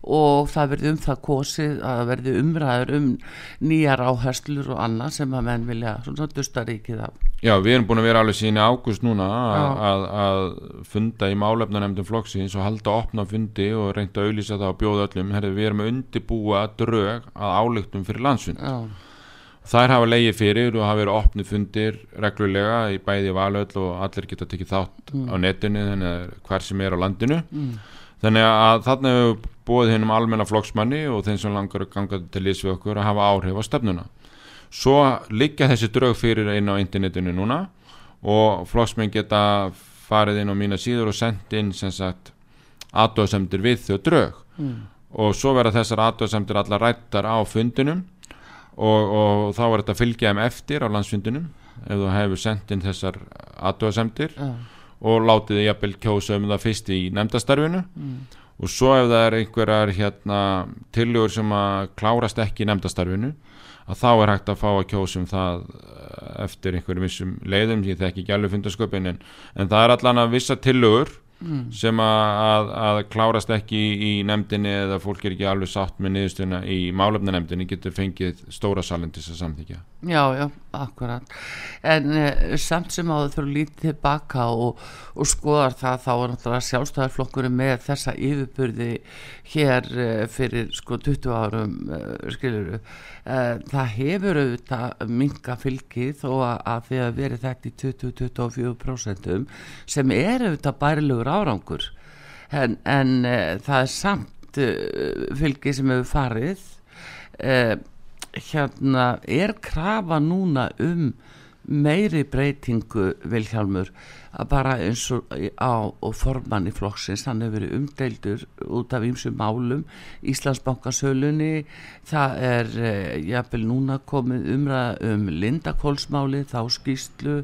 og það verði um það kosið að það verði umræður um nýjar áherslur og annað sem að menn vilja svona dusta ríkið af. Já, við erum búin að vera alveg síðan í ágúst núna að, að, funda í málefnanemndum flokksins og halda opna fundi og reynda að auðlýsa það og bjóða öllum. Herri, við erum að undibúa drög að álíktum fyrir landsfund. Já, þær hafa leiði fyrir og hafa verið opni fundir reglulega í bæði valöll og allir geta tekið þátt á netinu þannig að hver sem er á landinu. Mm, þannig að þarna hefur búið hennum almenna flokksmanni og þeim sem langar að ganga til lýs við okkur að hafa áhrif á stefnuna. Svo liggja þessi drög fyrir inn á internetinu núna og flokksmenn geta farið inn á mína síður og sendt inn sem sagt aðdóðsemdir við þau drög. Mm, og svo verða þessar aðdóðsemdir allar rættar á fundinum og, og þá er þetta að fylgja þeim eftir á landsfundinum ef þú hefur sendt inn þessar aðdóðsemdir já, og látið þið jafnvel kjósa um það fyrst í nefndastarfinu mm, og svo ef það er einhverjar hérna, tillögur sem að klárast ekki í nefndastarfinu að þá er hægt að fá að kjósa um það eh, eftir einhverjum vissum leiðum ég þekki ekki alveg fundarsköpin en, en það er allan að vissa tillögur mm, sem að, að, klárast ekki í, nefndinni eða fólk er ekki alveg sátt með niðurstuna í málefna nefndinni getur fengið stóra salin til þess að samþykja já, já, akkurat. En uh, samt sem áður þurfa lítið tilbaka og, og skoðar það þá er náttúrulega sjálfstæðarflokkurinn með þessa yfirburði hér uh, fyrir sko 20 árum uh, skiluru. Uh, það hefur auðvitað minga fylgi þó að, að því að verið þetta í 20-24% sem er auðvitað bærilegur árangur. En, en uh, það er samt uh, fylgi sem hefur farið. Uh, hérna er krafa núna um meiri breytingu Vilhjálmur að bara eins og á og formann í flokksins hann hefur verið umdeildur út af ýmsum málum Íslandsbankasölunni það er jafnvel núna komið umræða um Lindakólsmáli þá skýslu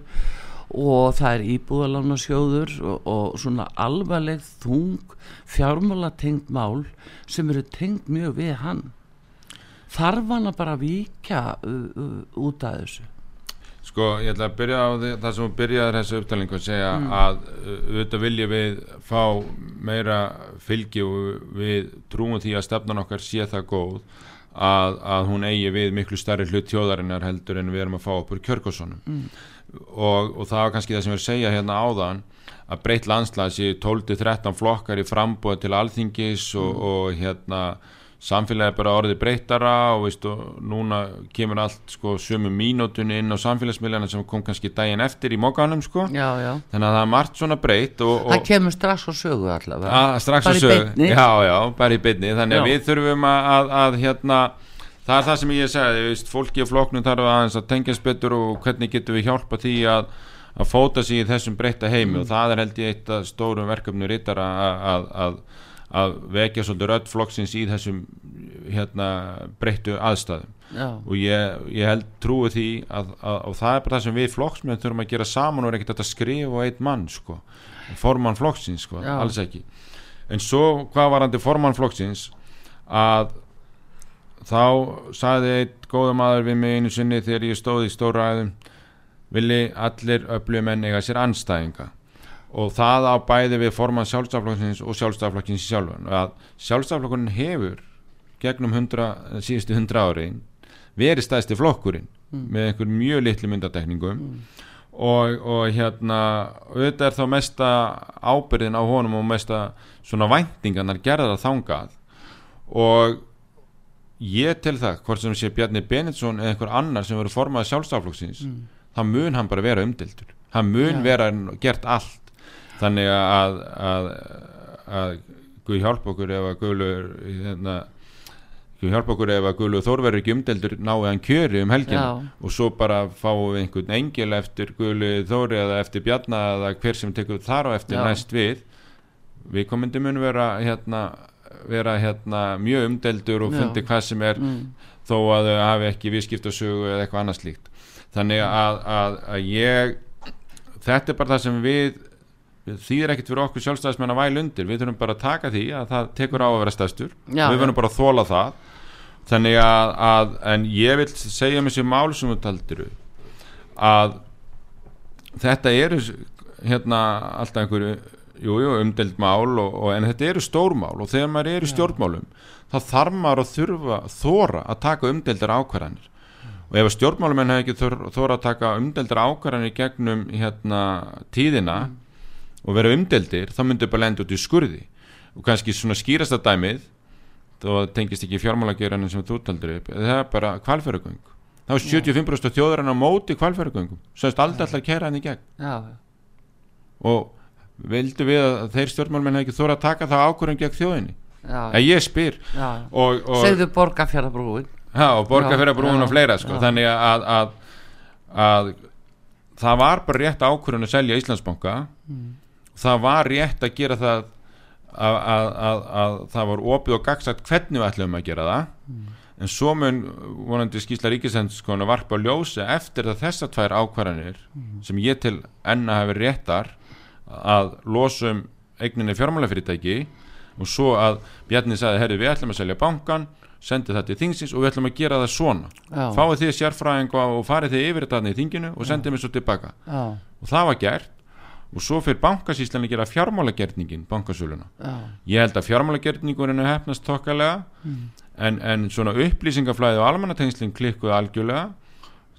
og það er íbúðalánasjóður og, og svona alvarleg þung fjármála tengd mál sem eru tengd mjög við hann þarf hann að bara vika uh, uh, út af þessu Sko, ég ætla að byrja á því, það sem þú byrjaði þessu upptalningu að segja mm. að uh, auðvitað vilja við fá meira fylgi og við trúum því að stefnan okkar sé það góð að, að hún eigi við miklu starri hlut tjóðarinnar heldur en við erum að fá uppur kjörgóssonum mm. Og, og það var kannski það sem við segja hérna áðan að breytt landslæð sé 12-13 flokkar í frambúið til alþingis og, mm. og hérna samfélagi er bara orðið breytara og, veist, og núna kemur allt sko, sömu mínútunni inn á samfélagsmiðlana sem kom kannski daginn eftir í mókanum sko. þannig að það er margt svona breytt og, og það kemur strax á sögu allavega að, strax á sögu, já já, bara í bytni þannig að já. við þurfum að, að, að hérna, það er það sem ég segi veist, fólki og floknum þarf aðeins að tengja spettur og hvernig getum við hjálpa því að að fóta sig í þessum breytta heimi. Mm. og það er held ég eitt af stórum verkefnu rittar að að vekja svolítið rödd flokksins í þessum hérna breyttu aðstæðum. Já. og ég, ég held trúi því að, að, að það er bara það sem við flokksmenn þurfum að gera saman og er ekkert að skrifa á eitt mann sko, formann flokksins sko, alls ekki. En svo hvað var hann til formann flokksins að þá saði eitt góða maður við mig einu sinni þegar ég stóði í stóra aðum villi allir öflugum enn eiga sér anstæðinga og það á bæði við forman sjálfstaflokkins og sjálfstaflokkins sjálfan að sjálfstaflokkunin hefur gegnum 100, síðustu hundra ári verið stæðsti flokkurinn mm. með einhver mjög litlu myndatekningum mm. og, og hérna auðvitað er þá mesta ábyrðin á honum og mesta svona væntinganar gerða þangað og ég til það, hvort sem sé Bjarni Benetsson eða einhver annar sem verður formað sjálfstaflokksins, mm. það mun hann bara vera umdildur, hann mun ja. vera gert allt þannig að, að, að Guð hjálp okkur ef að Guðlur hérna, Guð hjálp okkur ef að Guðlur Þórverður ekki umdeldur náðu hann kjöri um helgin Já. og svo bara fáum við einhvern engil eftir Guðlur Þóri eða eftir Bjarna eða hver sem tekur þar og eftir Já. næst við við komandi mun vera hérna, vera hérna mjög umdeldur og fundi hvað sem er mm. þó að þau hafi ekki viðskiptasögu eða eitthvað annars líkt þannig að, að, að ég þetta er bara það sem við þýðir ekkert fyrir okkur sjálfstæðismenn að væl undir. Við þurfum bara að taka því að það tekur á að vera stæðstur við verðum bara að þóla það. Þannig að, að en ég vil segja mér sem taldir að þetta eru hérna alltaf einhverju jújú, umdelt mál og, og, en þetta eru stórmál og þegar maður eru stjórnmálum þá þarf maður að þurfa þóra að taka umdeldar ákvarðanir. Og ef stjórnmálumenn hefur ekki þóra að taka umdeldar ákvarðanir gegnum hérna tíðina mm og vera umdeldir þá myndur bara lenda út í skurði. Og kannski svona skýrasta dæmið þá tengist ekki fjármálagerðanum sem þú taldur upp það er bara kvalfærugöng þá er 75% þjóðarinn á móti er aldrei alltaf að kæra hann í gegn. Já. og vildu við að þeir stjórnmálmenn hefði ekki þóra að taka það ákvörðum gegn þjóðinni? Að ég spyr. Segðu borgarfjörðarbrúin og borgarfjörðarbrúin og fleira sko. þannig að, að, að það var bara rétt ákvörðun að selja Íslandsbanka. Mm. Það var rétt að gera það að, að, að, að það var opið og gagsagt hvernig við ætlum að gera það. Mm. en svo mun vonandi skýrsla ríkisendskona varpa að ljósa eftir að þessar tvær ákvarðanir mm. sem ég til enna hefur réttar að losum eigninni fjármálafyrirtæki og svo að Bjarni sagði, herri við ætlum að selja bankan sendi það til þingsins og við ætlum að gera það svona. Já. fáið því sérfræðing og farið því yfir þetta í þinginu og sendið mér svo tilbaka. Já. og það var gert. Og svo fyrir bankasíslan að gera fjármálagerningin bankasöluna. Ég held að fjármálagerningurinn er hefnast tokkalega mm. en, en svona upplýsingaflæði og almanatengslinn klikkuði algjörlega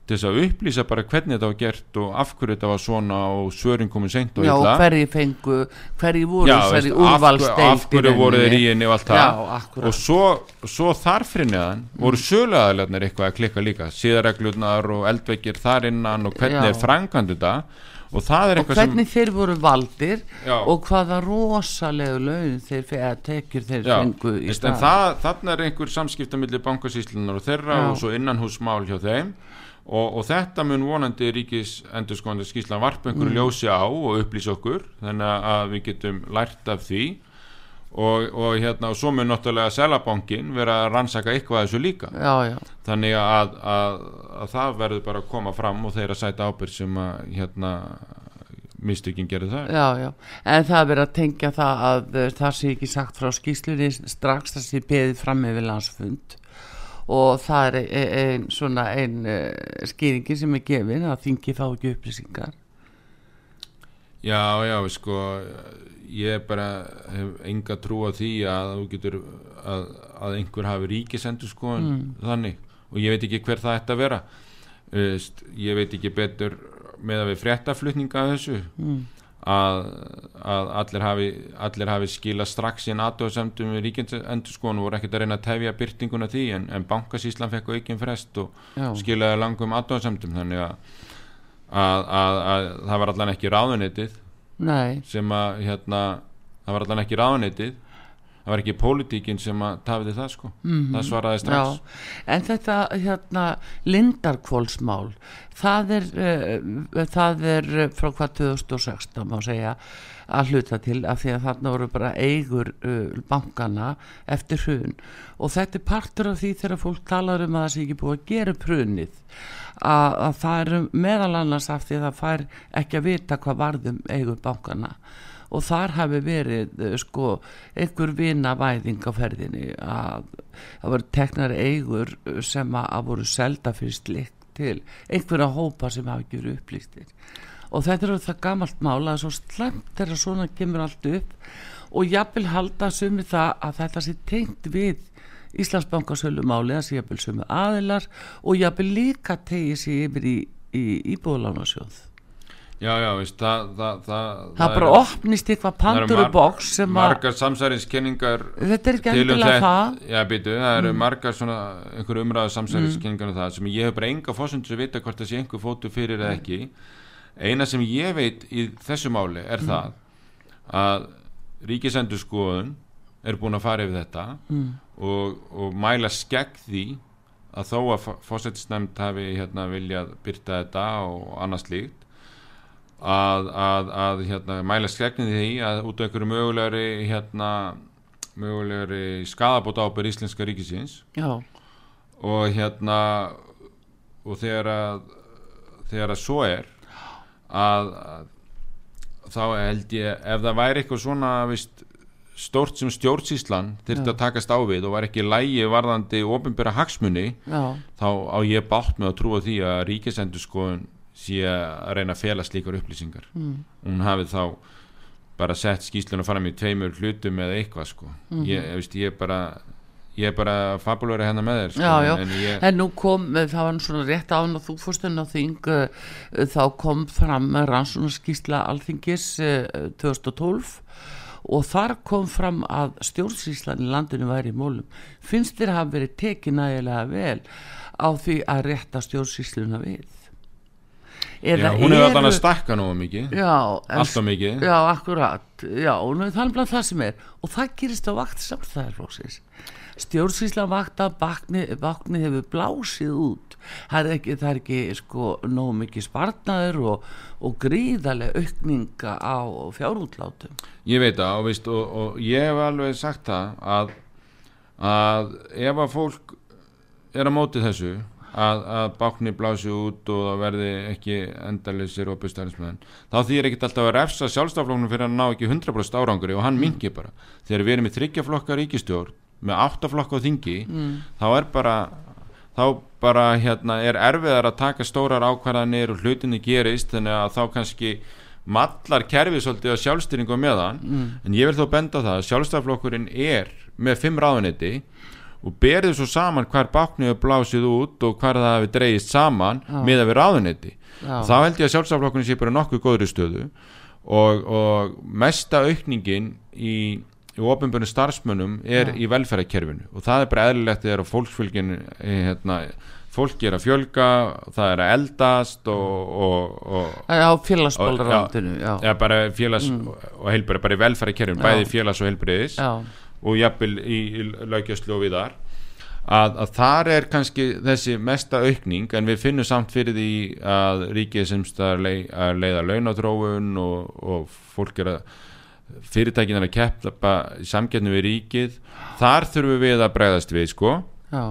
til þess að upplýsa bara hvernig þetta var gert og af hverju þetta var svona og svöring komið seint og illa Já, hverju fengu, hverju voru þessari úrvalsteilt af hverju voru þeir í henni og allt það og svo, svo þarfri neðan mm. voru söluaðalarnir eitthvað að klikka líka síðarreglurnar og eldveikir þar innan og hvernig Já. er frangandu þetta og það er eitthvað sem og hvernig þeir voru valdir já. og hvaða rosalegu laun þeir tekjur þeir já, fengu í stað þannig er einhver samskiptamillir bankasíslunar og þeirra já. og svo innanhúsmál hjá þeim og, og þetta mun vonandi ríkis endur skoðandi skíslan varp einhverju mm. ljósi á og upplýsa okkur þannig að við getum lært af því. Og, og hérna og svo mun náttúrulega selabankin vera að rannsaka eitthvað þessu líka. Já, já. þannig að, að, að það verður bara að koma fram og þeirra sæta ábyrg sem að hérna mistökin gerði það Já, já, en það er verið að tengja það að uh, það sé ekki sagt frá skýslunni strax það sé beðið fram yfir landsfund og það er ein, ein svona ein uh, skýringi sem er gefin að þingi fá ekki upplýsingar Já, já, sko ég bara hef enga trú á því að þú getur að, að einhver hafi ríkisendur sko mm. þannig og ég veit ekki hver það ætti að vera Vist, ég veit ekki betur með að við fréttaflutninga þessu mm. Að, að allir hafi, allir hafi skila strax í aðdóðsendum við ríkendur sko og voru ekkert að reyna að tefja byrtinguna því en, en bankasíslan fekk aukinn frest og Já. skilaði langum aðdóðsendum þannig að, að, að það var allan ekki ráðunitið sem að hérna, það var allan ekki ráðunitið það var ekki pólitíkin sem að tafiði það sko. Mm -hmm. það svaraði strax. Já, en þetta hérna Lindarkvólsmál það er, uh, það er frá hvað 2016 má segja að hluta til af því að þarna voru bara eigur uh, bankana eftir hrun. Og þetta er partur af því þegar fólk talar um að það sé ekki búið að gera prunið að, að það er meðal annars af því að það fær ekki að vita hvað varðum eigur bankana og þar hafi verið eh, sko einhver vinavæðing á ferðinni að það voru teknar eigur eh, sem að voru selda fyrir slikt til einhverja hópa sem hafi verið upplýstir. Og þetta er það gamalt mála að svo slemt þegar svona kemur allt upp. Og jápil halda sumi það að þetta sé tengt við Íslandsbankasölu máli að sé jápil sumi aðilar og jápil líka tegið sér yfir í, í íbúðlánarsjóð Já, já, veist, það, það, það, það bara er, opnist eitthvað pandurubóks sem að margar samsærinskenningar þetta er ekki endilega það já, býtu, það eru mm. margar svona einhverju umræðu samsærinskenningar mm. það sem ég hef bara enga fósundur að vita hvort sé einhver fótu fyrir eða ekki eina sem ég veit í þessu máli er mm. það að ríkisendurskoðun er búin að fara yfir þetta mm. og, og mæla skegg því að þó að fósettisnæmt hafi hérna viljað byrta þetta og annars líkt að, að, að hérna, mæla skregnið því að út af einhverju mögulegri hérna, mögulegri skadabóta ábyrð Íslenska ríkisins Já. og hérna og þegar að þegar að svo er að, að þá held ég ef það væri eitthvað svona vist, stórt sem stjórnsíslan þurfti að takast á við og var ekki lægi varðandi ofinbæra hagsmunni Já. þá á ég bátt með að trúa því að ríkisendur skoðun sé að reyna að fela slíkar upplýsingar mm. hún hafið þá bara sett skýslun og fara með tveimur hlutum eða eitthvað sko mm. ég, veist, ég bara ég er bara fabulveri hennar með þér sko, já, já. En, ég... en nú kom, eh, það var svona rétt án og þú fórst hennar þing uh, þá kom fram rannsónaskísla alþingis uh, 2012 og þar kom fram að stjórnsíslan í landinu væri í mólum finnst þér að hafa verið tekið nægilega vel á því að rétta stjórnsísluna við Já, hún er alltaf að stakka nú mikið. Alltaf mikið. Já, akkurat, já, það er bara það sem er. Og það gerist á vakt samstæðarflóksis stjórnsýsla vakta vakni hefur blásið út. Það er ekki, það er ekki sko, nóg mikið spartnaður og, og gríðarlega aukninga á fjárútlátum. Ég veit það og, veist, og, og ég hef alveg sagt það að, að ef að fólk er að móti þessu að, að báknir blási út og það verði ekki endalisir og bustæðismöðin þá þýr ekkert alltaf að refsa sjálfstaflóknum fyrir að ná ekki 100% árangri og hann mm. mingi bara þegar við erum með þryggjaflokka ríkistjórn með áttaflokka á þingi mm. þá er bara þá bara hérna er erfiðar að taka stórar ákvarðanir og hlutinni gerist þannig að þá kannski mallar kerfið svolítið á sjálfstyrningu meðan mm. en ég vil þó benda það að sjálfstaflokkurinn er með fimm ráðunetti og berið svo saman hver baknið er blásið út og hver það hefur dreyist saman Já. með að vera áðunetti þá held ég að sjálfsaflokkurinn sé bara nokkuð góðri stöðu og, og mesta aukningin í, í ofinbjörnu starfsmönnum er Já. í velferðarkerfinu. Og það er bara eðlilegt þegar fólksfylgin eh, hérna, fólk er að fjölga það er að eldast og, og, og á félagsbólrandinu já, já, bara félags mm. og heilbrið, bara í velferðarkerfinu bæði félags og heilbriðis já og jafnvel í, í laugjastlu og viðar að, að þar er kannski þessi mesta aukning en við finnum samt fyrir því að ríkið semst að, leið, að leiða launatróun og, og fólk er að fyrirtækin er að keppa samgefni við ríkið þar þurfum við að bregðast við sko Já.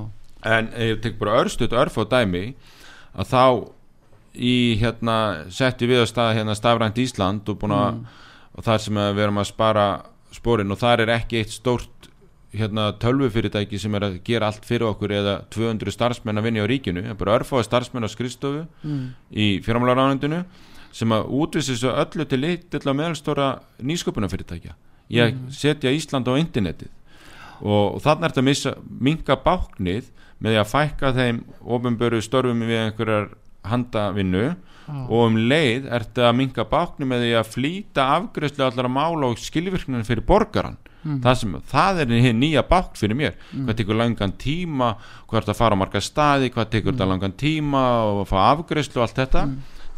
en ég tek bara örstuðt örf á dæmi að þá í hérna setti við að staða hérna stafrænt Ísland og búin að Mm. og þar sem við erum að spara spórin og þar er ekki eitt stórt hérna tölvufyrirtæki sem er að gera allt fyrir okkur eða 200 starfsmenn að vinna á ríkinu, það er bara örfáði starfsmenn á skrifstofu Mm. í fjármálaránundinu sem að útvissi svo öllu til litilla meðalstóra nýsköpunarfyrirtækja í að setja Ísland á internetið. Og, og þannig er þetta að minka báknið með að fækka þeim ofinböru störfum við einhverjar handavinnu og um leið er þetta að minka báknið með því að flýta afgreðslu allara mála og skilvirknin fyrir borgaran það, sem, það er nýja bákn fyrir mér. Hvað tekur langan tíma hvað er þetta að fara á marga staði hvað tekur þetta langan tíma og fá afgreðslu og allt þetta.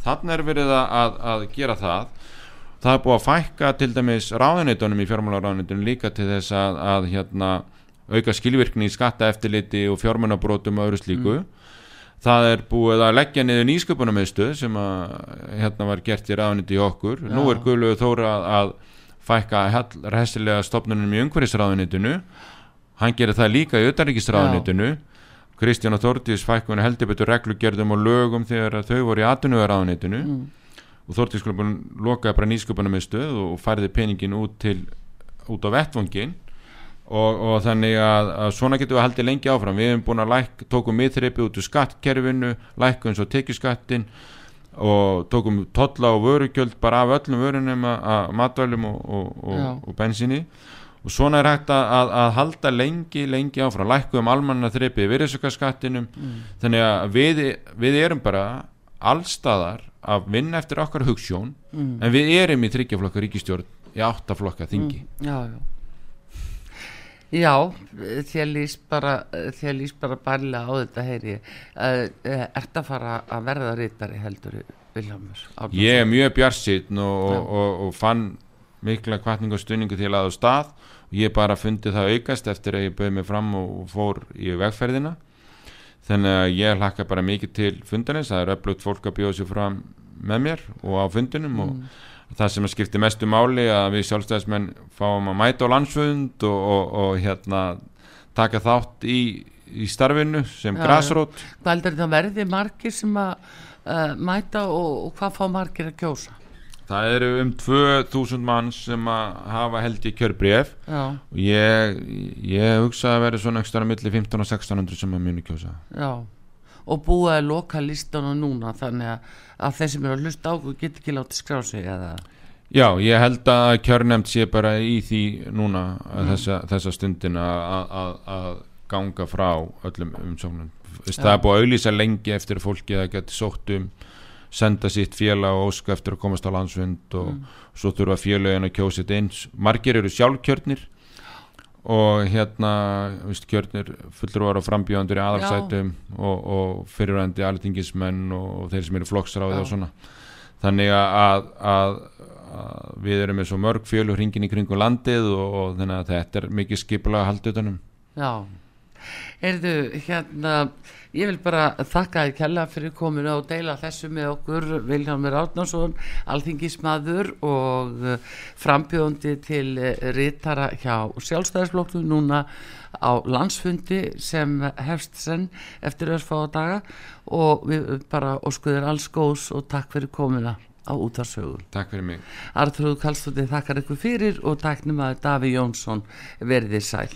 Þannig er verið að, að, að gera það. Það er búið að fækka til dæmis ráðuneytunum í fjármálaráðuneytunum líka til þess að, að hérna, auka skilvirkni í skattaeftirliti og fjármánabrótum og öðru slíku það er búið að leggja niður nýsköpunarmiðstöð sem að, hérna var gert í ráðuneyti í okkur. Nú Já. er Guðlögu Þóra að, að fækka hessilega stopnunum í umhverfisráðuneytinu. Hann gerir það líka í utanríkisráðuneytinu. Kristján og Þórtís fækkun heldur betur reglugerðum og lögum þegar þau voru í atvinnuðaráðuneytinu Mm. og Þórtís lokaði bara nýsköpunarmiðstöð og færði peningin út til út á vettvangin og, og þannig að, að svona getum við haldið lengi áfram. Við hefum búin að læk, tókum miðþreipi út úr skattkerfinu, lækkum svo tekjuskattin og tókum tolla og vörugjöld bara af öllum vörunum að- matvælum og, og, og, bensinni og svona er hægt að, að, halda lengi, lengi áfram, lækkum almanna þreipi virðisaukaskattinum. Þannig að við, við erum bara allstaðar að vinna eftir okkar hugssjón Mm. en við erum í þryggjaflokka ríkistjórn í áttaflokka þingi. Já, já Já, þér líst bara þér líst bara bærilega á þetta heyri ég. Uh, ert að fara að verða rítari heldur Viljámur ég er mjög bjarsinn og, og, og, og fann mikla kvartning og stunningu til að á stað. Og ég bara fundi það aukast eftir að ég bauði mig fram og fór í vegferðina. Þannig að ég hlakka bara mikið til fundarins, það er öflugt fólk að bjóða sér fram með mér og á fundunum og það sem að skipti mestu máli að við sjálfstæðismenn fáum að mæta á landsfund og, og, og hérna taka þátt í, í starfinu sem Já, grasrót Hvað heldur þetta verði margir sem að uh, mæta og, og hvað fá margir að kjósa? Það eru um 2000 mann sem að hafa held í kjörbref Já, og ég, ég hugsa að vera svona ekstra milli 15 og 1600 sem að muni kjósa. Já og búið að loka listana núna þannig að, að þeir sem eru að hlusta á okkur get ekki látið skrá sig eða? Já, ég held að kjörnefnd sé bara í því núna mm. þessa, þessa stundina að- ganga frá öllum umsóknum. Það er búið að auðlýsa lengi eftir fólki að geti sótt um senda sitt félag og óska eftir að komast á landsfund og svo þurfa félagin að kjósa þetta eins. Margir eru sjálfkjörnir og hérna kjörnir fullur á frambjóðandur í aðalsætum og, og fyrirvændi alþingismenn og þeir sem eru flokksráði og svona. Þannig að, að, að við erum með svo mörg fjölur hringin í kringum landið og, og þetta er mikið skipulega haldið utanum Já, heyrðu, hérna, ég vil bara þakka þér kella fyrir kominu og deila þessu með okkur Viljámur Átnarsson, alþingismadur og uh, frambjóðandi til uh, rítara hjá sjálfstæðisflokku núna á landsfundi sem hefst senn eftir örfáða daga og við bara óskuður alls góðs og takk fyrir komuna á útarsögur. Takk fyrir mig Artrúð Kallstóttir þakkar ykkur fyrir og taknum að Daví Jónsson verði sæl.